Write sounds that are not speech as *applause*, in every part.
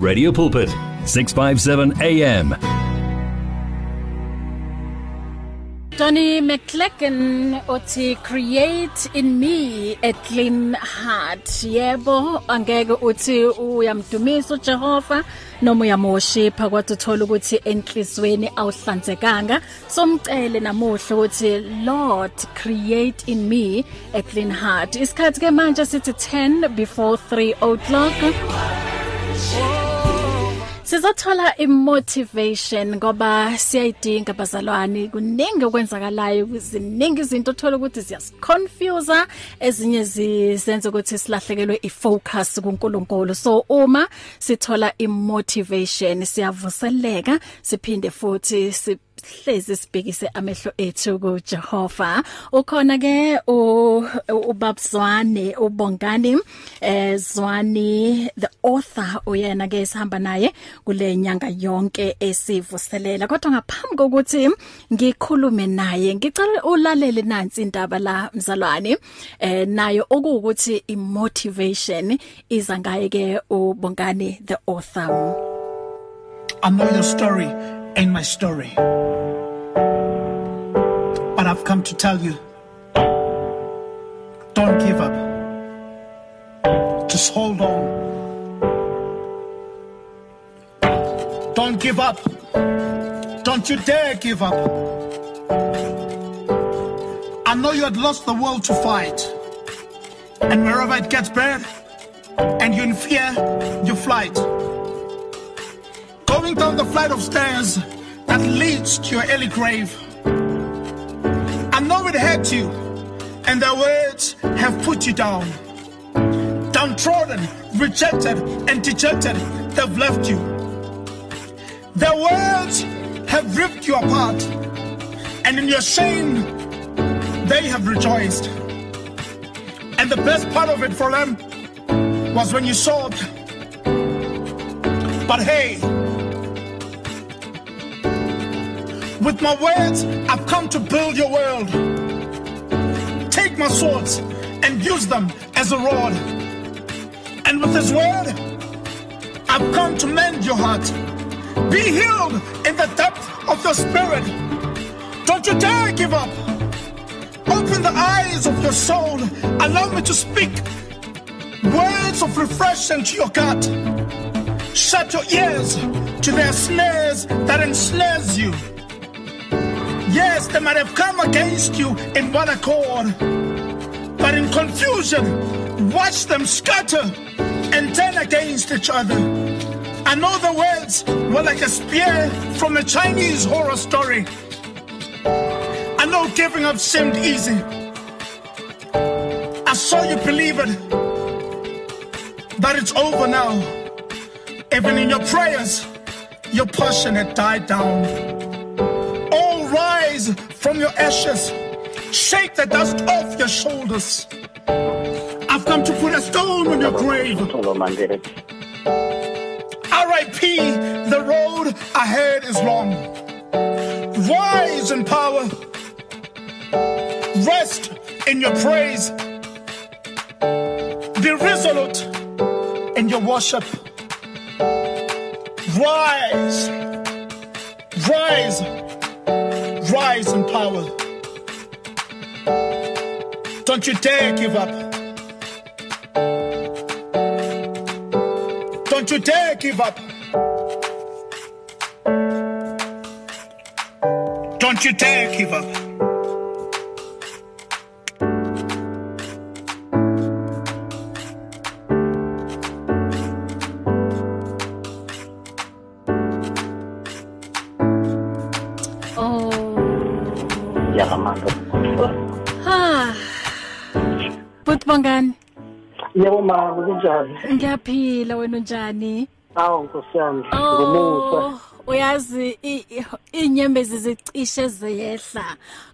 Radio Pulpit 657 AM Tony McClacken uthi create in me a clean heart. Yebo angeke uthi uyamdumisa uJehova noma uyamoshipha kwathi uthola ukuthi enhlizweni awuhlanzekanga. Somcele namuhla ukuthi Lord create in me a clean heart. Isikhathi ke manje sithi 10 before 3 o'clock. Sizothola imotivation ngoba siyayidinga bazalwane. Kuningi okwenzakalayo kuziningi izinto othola ukuthi ziyasiconfuse ezinye zisenza ukuthi silahlekelwe ifocus kuNkulunkulu. So uma sithola imotivation siyavuseleka siphinde futhi sihlezi sibhekise amehlo ethu kuJehova. Ukhona ke ubabzwane ubongani eh Zwani the author uyena ke sihamba naye kule nyanga yonke esivuselela. Kodwa ngaphambi kokuthi ngikhulume naye ngicela ulalele nansi indaba la mzalwane. Eh nayo okuwukuthi imotivation iza ngaye ke ubongani the author. I know your story. Ain't my story. But I've come to tell you don't give up. Just hold on. Don't give up. Don't you dare give up. I know you had lost the will to fight. And wherever it gets bad and you're in fear, you flight. Going down the flight of stairs that leads to your early grave. I know it hurt you, and their words have put you down. Downtrodden, rejected, and dejected, they've left you. Their words have ripped you apart, and in your shame, they have rejoiced. And the best part of it for them was when you sobbed. But hey, With my words, I've come to build your world. Take my swords and use them as a rod. And with His word, I've come to mend your heart. Be healed in the depth of your spirit. Don't you dare give up. Open the eyes of your soul. Allow me to speak words of refreshing to your gut. Shut your ears to their snares that ensnares you. Yes, they might have come against you in one accord, but in confusion, watch them scatter and turn against each other. I know the words were like a spear from a Chinese horror story. I know giving up seemed easy. I saw you believe it, that it's over now. Even in your prayers, your passion had died down from your ashes. Shake the dust off your shoulders. I've come to put a stone on your grave. R.I.P. The road ahead is long. Rise in power. Rest in your praise. Be resolute in your worship. Rise. Rise rise in power. Don't you dare give up. Don't you dare give up. Don't you dare give up. Butbongani, yebo ma kunjani ngiyaphila wena unjani? awu nkosi yami ngumusa Oh, uyazi i- i- inyembezi zicishe ziyehla.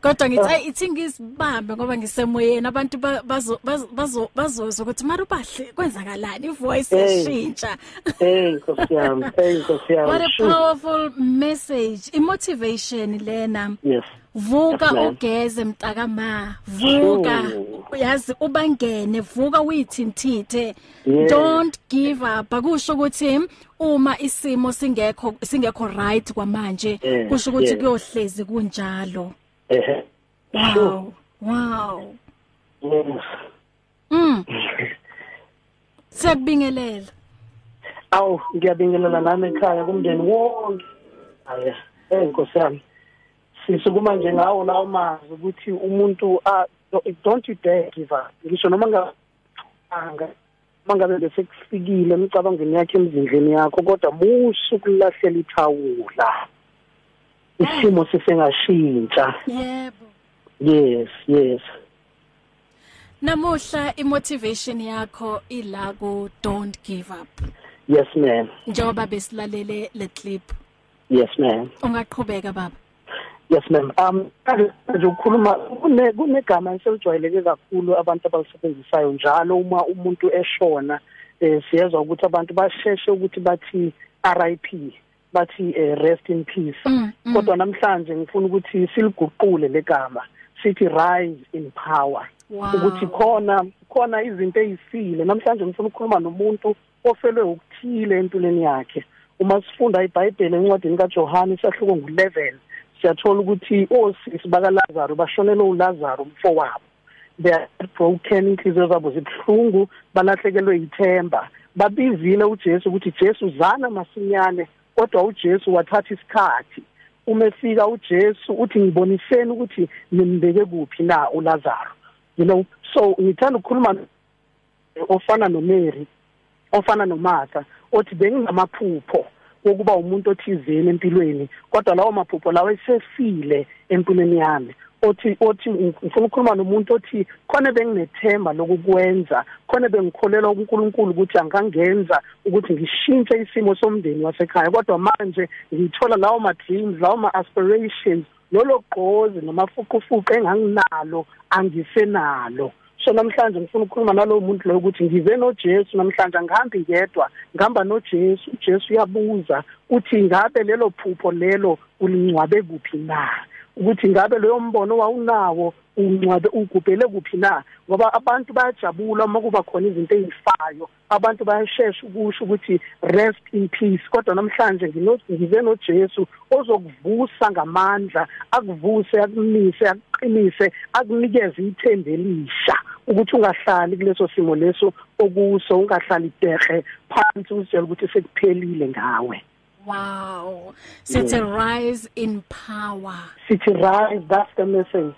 Kodwa ngithi ayi ithi ngisibambe ngoba ngisemoyeni abantu ba- bazo bazo- bazo bazozwa ukuthi mara ubahle kwenzakalani ivoice Hey. yashintsha. hey nkosi yami hey nkosi What a yami Shoo. powerful message. Imotivation lena. yes vuka ugeze mntakama. Vuka. Sure. yazi ubangene vuka uyithintithe. Don't give up. Akusho ukuthi uma isimo singekho singekho right kwamanje kusho ukuthi kuyohlezi kunjalo. Ehe. Wow wow. Mm. *laughs* Sekubingelela. Awu ngiyabingelela nami ekhaya kumndeni wonke. Hayi nkosi yami sisukuma nje ngawo lawo mazwi ukuthi umuntu don't you dare give up. Ngisho noma nganga mangabe bese kufikile emicabangweni yakhe emzindleni yakho kodwa musu kulahlela ithawula. Isimo sisengashintsha yebo. Yes yes. Namuhla imotivation yakho ila ku don't give up. Yes ma'am. Njengoba besilalele le clip. Yes ma'am. Ungaqhubeka baba. Yes ma'am. Um nje ukukhuluma kune kunegama eselijwayeleke kakhulu abantu abalisebenzisayo njalo uma umuntu eshona eh siyezwa ukuthi abantu basheshe ukuthi bathi RIP bathi eh, rest in peace. Mm, mm. Kodwa namhlanje ngifuna ukuthi siliguqule legama sithi rise in power. Ukuthi khona khona izinto ezifile namhlanje ngifuna ukukhuluma nomuntu ofelwe ukuthile empilweni yakhe uma sifunda iBhayibheli encwadini kaJohane isahluko ngo11 siyathola ukuthi osisi baka Lazarus bashonela uLazarus umfowabo they are broken inhliziyo zabo zibhlungu balahlekelwe ithemba. Babizile uJesu ukuthi Jesu zana masinyane. Kodwa uJesu wathatha isikhathi. Uma efika uJesu uthi ngiboniseni ukuthi nimbeke kuphi na uLazarus you know so ngithanda ukukhuluma ofana noMary ofana noMartha othi bengingamaphupho. Wokuba umuntu othizeni empilweni kodwa lawo maphupho lawo esefile empilweni yami. Othi othi ngifuna ukukhuluma nomuntu othi khona benginethemba lokukwenza khona bengikholela uNkulunkulu ukuthi angangenza ukuthi ngishintshe isimo somndeni wasekhaya. Kodwa manje ngithola lawo ma dreams lawo ma aspirations lolo gqozi namafuqufuqu enganginalo angisenalo. So namhlanje ngifuna ukukhuluma nalowo muntu lo ukuthi ngize noJesu namhlanje angihambi ngedwa ngihamba noJesu uJesu uyabuza uthi ngabe lelo phupho lelo ulincwabe kuphi na? Ukuthi ngabe leyo mbono wawunawo uncwabe ugubhele kuphi na? Ngoba abantu bayajabula uma kuba khona izinto ezifayo. Abantu bayashesha ukusho ukuthi rest in peace. Kodwa namhlanje ngize noJesu ozokuvusa ngamandla akuvuse akumise akuqinise akunikeze ithemba elisha ukuthi ungahlali kuleso simo leso okuso ungahlali dehe phansi uzitshela ukuthi sekuphelile ngawe. Wow. Sithi rise in power. Sithi rise that's the message.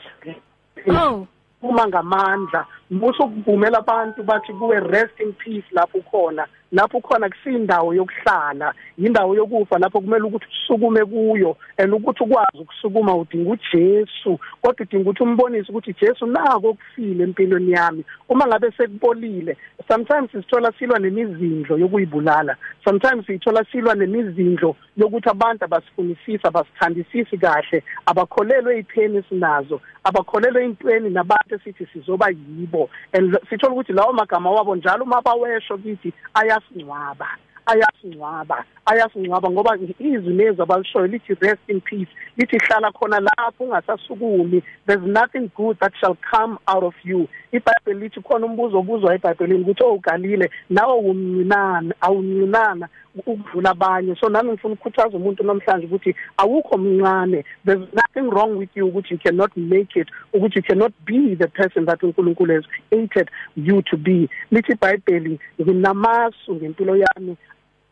Oh. Uma ngamandla. Muso kuvumela abantu bathi kuwe rest in peace lapho khona lapho khona kusindawo yokuhlala indawo yokufa lapho kumele ukuthi usukume kuyo and ukuthi ukwazi ukusukuma udinga uJesu. Kodwa udinga ukuthi umbonise ukuthi Jesu nako okufile empilweni yami. Uma ngabe sekubolile sometimes sithola silwa nemizindlo yokuyibulala. Sometimes sithola silwa nemizindlo yokuthi abantu abasifunisisa abasithandisisi kahle abakholelwe ezipheni sinazo abakholelwe intweni nabantu esithi sizoba yibo. And sithola ukuthi lawo magama wabo njalo uma bawesho kithi ayasingcwaba ayasingcwaba ayasingcwaba ngoba izwi lezi abalishoyo lithi rest in peace lithi hlala khona lapho ungasasukumi there's nothing good that shall come out of you. iBhayibheli lithi khona umbuzo obuzwa eBhayibhelini ukuthi oh Galile nawe umncinana awuncinana ukudlula abanye. So nami ngifuna ukukhuthaza umuntu namhlanje ukuthi awukho mncane. There's nothing wrong with you ukuthi you cannot make it ukuthi you cannot be the person that uNkulunkulu has created you to be. Lithi iBhayibheli nginamasu ngempilo yami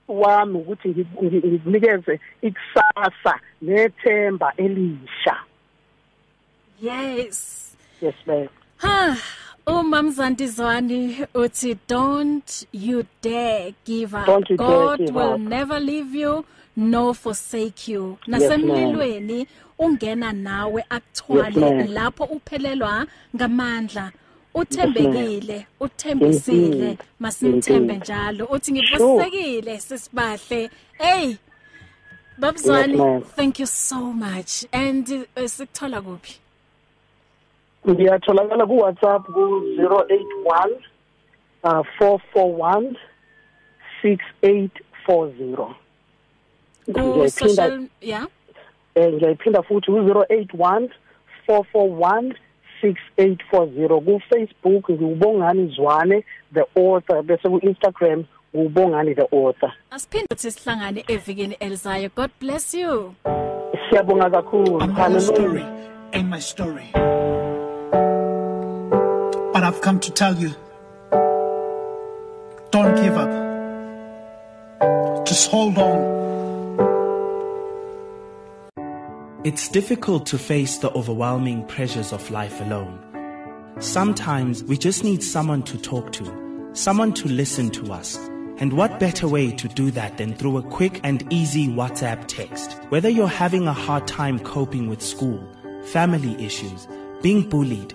wami ukuthi ngikunikeze ikusasa nethemba elisha. Yes. Yes ma'am. Ha umamzanti Zwani uthi don't you dare give up Don't you dare God give will up. never leave you nor forsake you Yes, nasemlilweni ungena nawe akuthwale Yes, ma'am. lapho uphelelwa ngamandla uthembekile uthembisile Indeed. masimthembe Indeed. njalo uthi ngivusekile sisibahle hey babzwani Yes, ma'am. thank you so much and uh, sikuthola kuphi ngiyatholakala ku WhatsApp ku 081 uh 441 6840 ku Ngiyayiphinda- social yeah eh ngiyayiphinda futhi ku 081 441 6840 ku Facebook ngubongani Zwane the author bese ku Instagram ubongani the author Asiphinde uthi sihlangane evikini elizayo. God bless you. siyabonga kakhulu I'm not a story hallelujah in my story. But I've come to tell you don't give up. Just hold on. It's difficult to face the overwhelming pressures of life alone. Sometimes we just need someone to talk to, someone to listen to us. And what better way to do that than through a quick and easy WhatsApp text? Whether you're having a hard time coping with school, family issues, being bullied,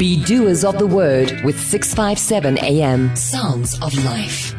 Be doers of the word with 657 AM. Sounds of life.